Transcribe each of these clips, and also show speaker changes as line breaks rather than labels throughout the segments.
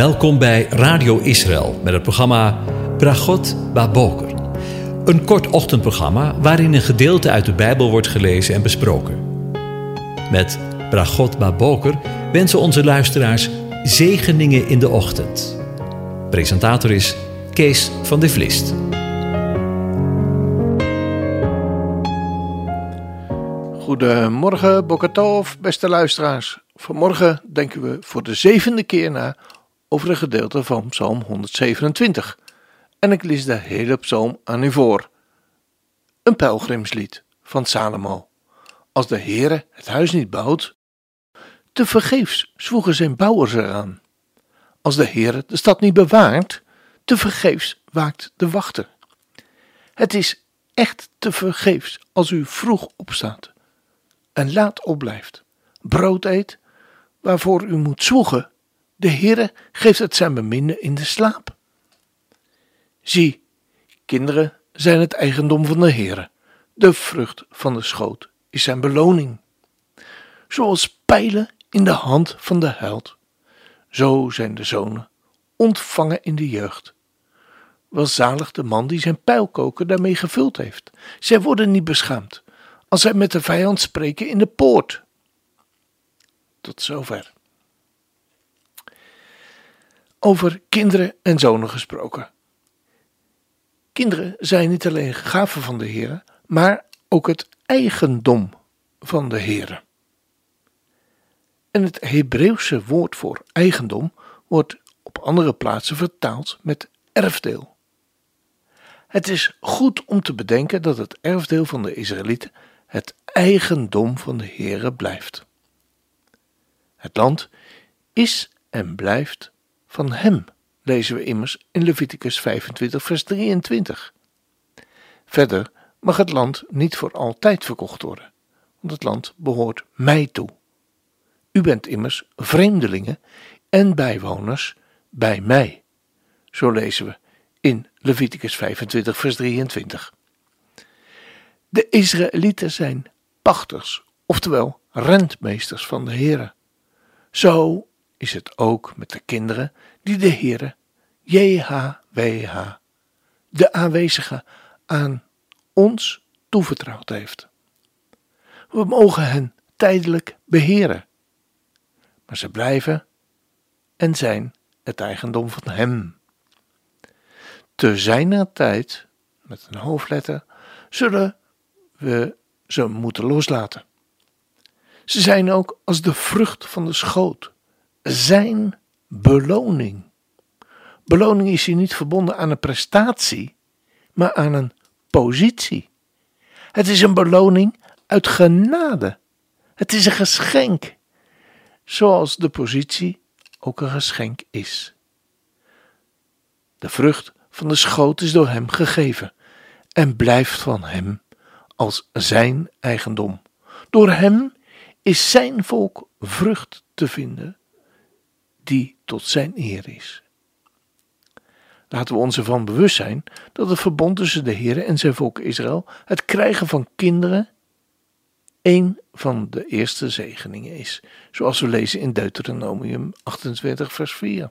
Welkom bij Radio Israël met het programma Bragot Baboker. Een kort ochtendprogramma waarin een gedeelte uit de Bijbel wordt gelezen en besproken. Met Bragot Baboker wensen onze luisteraars zegeningen in de ochtend. Presentator is Kees van de Vlist.
Goedemorgen, Bokatov, beste luisteraars. Vanmorgen denken we voor de zevende keer na over een gedeelte van Psalm 127. En ik lees de hele psalm aan u voor. Een pelgrimslied van Salomo. Als de Heere het huis niet bouwt, te vergeefs zwoegen zijn bouwers eraan. Als de Heere de stad niet bewaart, te vergeefs waakt de wachter. Het is echt te vergeefs als u vroeg opstaat en laat opblijft, brood eet, waarvoor u moet zwoegen de Heere geeft het zijn beminde in de slaap. Zie, kinderen zijn het eigendom van de Heere. De vrucht van de schoot is zijn beloning. Zoals pijlen in de hand van de held, zo zijn de zonen ontvangen in de jeugd. Welzalig de man die zijn pijlkoker daarmee gevuld heeft. Zij worden niet beschaamd als zij met de vijand spreken in de poort. Tot zover over kinderen en zonen gesproken. Kinderen zijn niet alleen gaven van de Heer, maar ook het eigendom van de Heer. En het Hebreeuwse woord voor eigendom wordt op andere plaatsen vertaald met erfdeel. Het is goed om te bedenken dat het erfdeel van de Israëlieten het eigendom van de Heere blijft. Het land is en blijft van hem, lezen we immers in Leviticus 25, vers 23. Verder mag het land niet voor altijd verkocht worden, want het land behoort mij toe. U bent immers vreemdelingen en bijwoners bij mij. Zo lezen we in Leviticus 25, vers 23. De Israëlieten zijn pachters, oftewel rentmeesters van de Heere. Zo is het ook met de kinderen die de Heere, JHWH, de aanwezige, aan ons toevertrouwd heeft. We mogen hen tijdelijk beheren, maar ze blijven en zijn het eigendom van Hem. Te zijner tijd, met een hoofdletter, zullen we ze moeten loslaten. Ze zijn ook als de vrucht van de schoot zijn beloning. Beloning is hier niet verbonden aan een prestatie, maar aan een positie. Het is een beloning uit genade. Het is een geschenk, zoals de positie ook een geschenk is. De vrucht van de schoot is door hem gegeven en blijft van hem als zijn eigendom. Door hem is zijn volk vrucht te vinden die tot zijn eer is. Laten we ons ervan bewust zijn dat het verbond tussen de Heer en zijn volk Israël, het krijgen van kinderen, een van de eerste zegeningen is, zoals we lezen in Deuteronomium 28, vers 4.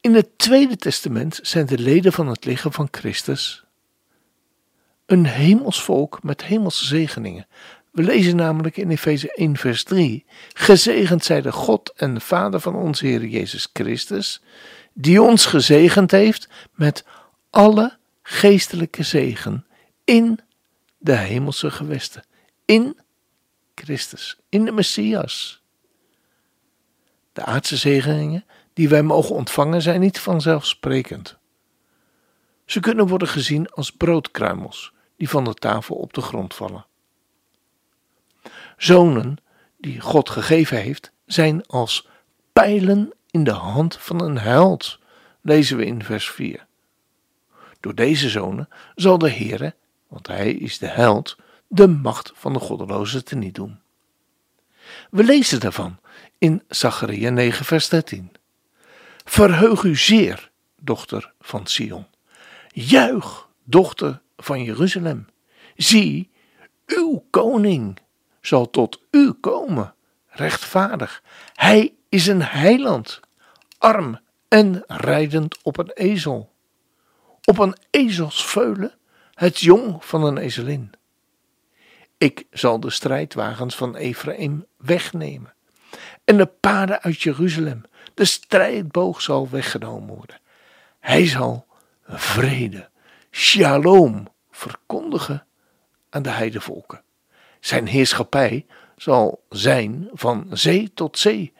In het Tweede Testament zijn de leden van het lichaam van Christus een hemels volk met hemelse zegeningen, we lezen namelijk in Efeze 1, vers 3: Gezegend zij de God en de Vader van onze Heer Jezus Christus, die ons gezegend heeft met alle geestelijke zegen in de hemelse gewesten, in Christus, in de Messias. De aardse zegeningen die wij mogen ontvangen zijn niet vanzelfsprekend. Ze kunnen worden gezien als broodkruimels die van de tafel op de grond vallen zonen die God gegeven heeft, zijn als pijlen in de hand van een held, lezen we in vers 4. Door deze zonen zal de Heere, want hij is de held, de macht van de goddeloze teniet doen. We lezen daarvan in Zacharia 9 vers 13. Verheug u zeer, dochter van Sion. Juich, dochter van Jeruzalem. Zie, uw koning zal tot u komen, rechtvaardig. Hij is een heiland, arm en rijdend op een ezel. Op een ezelsveulen, het jong van een ezelin. Ik zal de strijdwagens van Ephraim wegnemen en de paarden uit Jeruzalem. De strijdboog zal weggenomen worden. Hij zal vrede, shalom, verkondigen aan de heidevolken. Zijn heerschappij zal zijn van zee tot zee,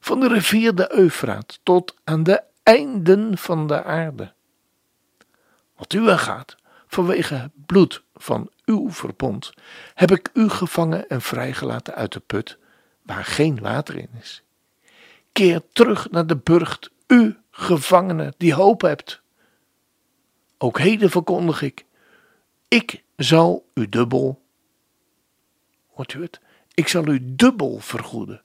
van de rivier de Eufraat tot aan de einden van de aarde. Wat u aangaat, vanwege het bloed van uw verbond, heb ik u gevangen en vrijgelaten uit de put, waar geen water in is. Keer terug naar de burcht, u gevangene die hoop hebt. Ook heden verkondig ik, ik zal u dubbel, hoort u het, ik zal u dubbel vergoeden.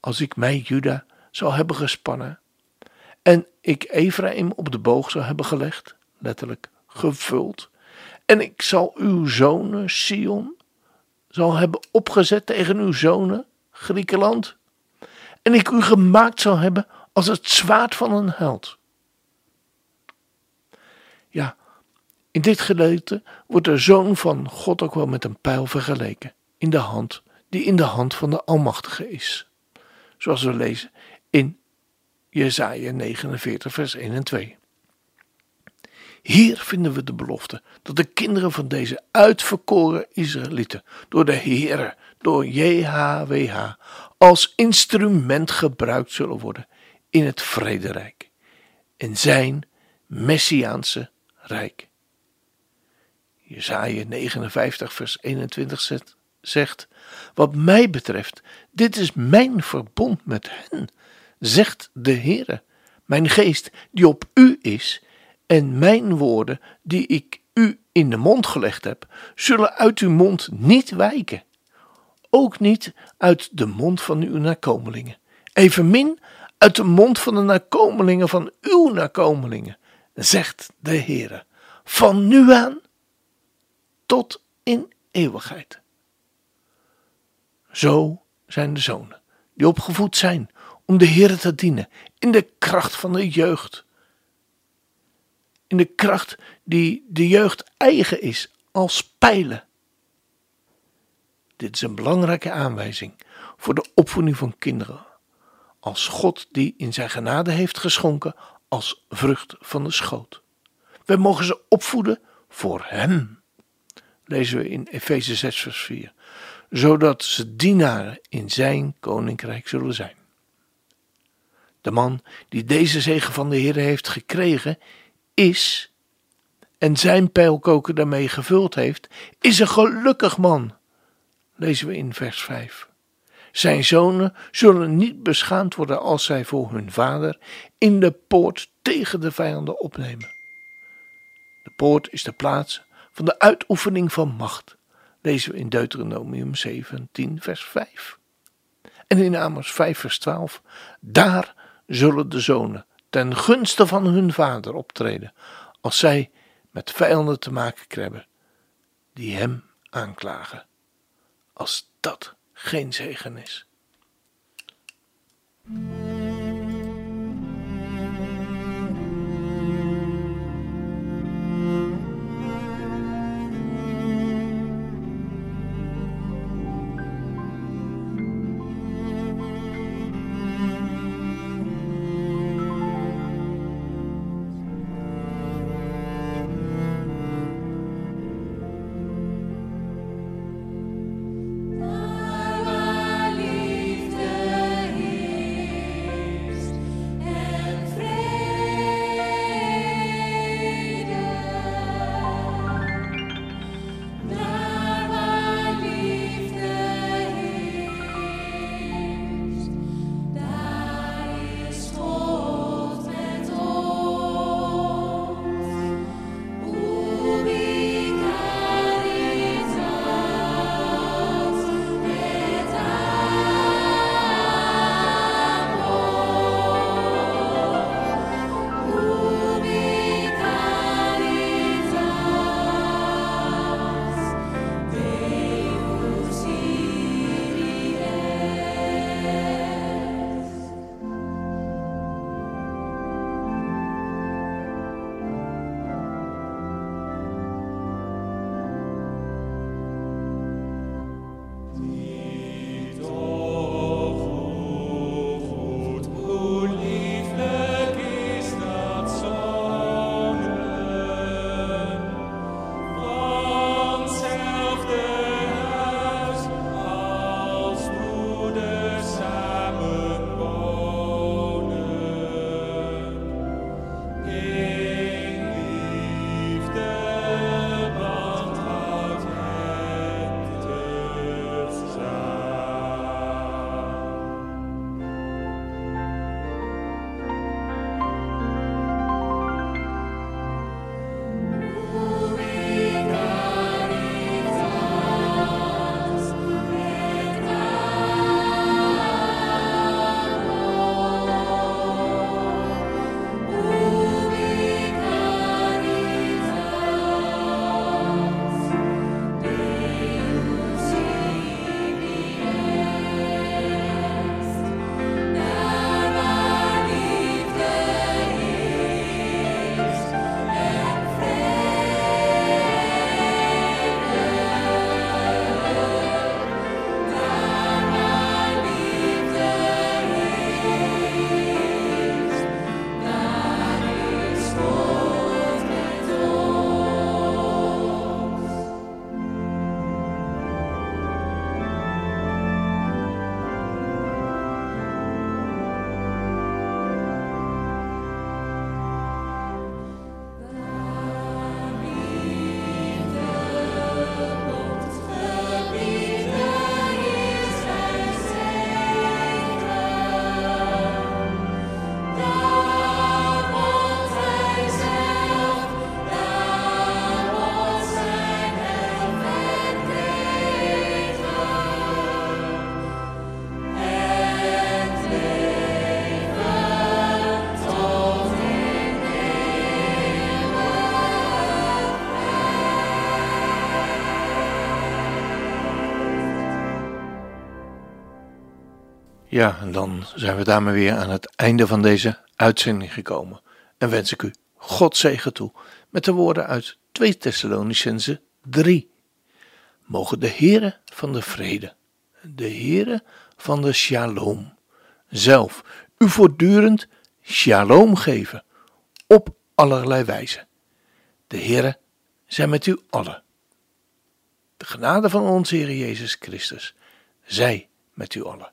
Als ik mij Juda zal hebben gespannen en ik Ephraim op de boog zal hebben gelegd, letterlijk gevuld, en ik zal uw zonen Sion zal hebben opgezet tegen uw zonen Griekenland, en ik u gemaakt zal hebben als het zwaard van een held. Ja, in dit gedeelte wordt de zoon van God ook wel met een pijl vergeleken, in de hand, die in de hand van de Almachtige is. Zoals we lezen in Jesaja 49, vers 1 en 2. Hier vinden we de belofte dat de kinderen van deze uitverkoren Israëlieten door de Heere, door JHWH, als instrument gebruikt zullen worden in het vrederijk, in zijn messiaanse rijk. Jesaja 59 vers 21 zegt, wat mij betreft, dit is mijn verbond met hen, zegt de Heere, mijn geest die op u is en mijn woorden die ik u in de mond gelegd heb, zullen uit uw mond niet wijken, ook niet uit de mond van uw nakomelingen, evenmin uit de mond van de nakomelingen van uw nakomelingen, zegt de Heere, van nu aan tot in eeuwigheid. Zo zijn de zonen die opgevoed zijn om de Heer te dienen in de kracht van de jeugd. In de kracht die de jeugd eigen is als pijlen. Dit is een belangrijke aanwijzing voor de opvoeding van kinderen. Als God die in zijn genade heeft geschonken als vrucht van de schoot. We mogen ze opvoeden voor Hem. Lezen we in Efeze 6, vers 4. Zodat ze dienaren in zijn koninkrijk zullen zijn. De man die deze zegen van de Heer heeft gekregen, is, en zijn pijlkoker daarmee gevuld heeft, is een gelukkig man. Lezen we in vers 5. Zijn zonen zullen niet beschaamd worden als zij voor hun vader in de poort tegen de vijanden opnemen. De poort is de plaats van de uitoefening van macht. Lezen we in Deuteronomium 17, vers 5. En in Amos 5, vers 12. Daar zullen de zonen ten gunste van hun vader optreden, als zij met vijanden te maken krijgen, die hem aanklagen. Als dat geen zegen is. Ja, en dan zijn we daarmee weer aan het einde van deze uitzending gekomen. En wens ik u God zegen toe met de woorden uit 2 Thessalonicense 3. Mogen de Heere van de vrede, de Heere van de shalom, zelf u voortdurend shalom geven op allerlei wijze. De Heere zij met u allen. De genade van onze Heer Jezus Christus, zij met u allen.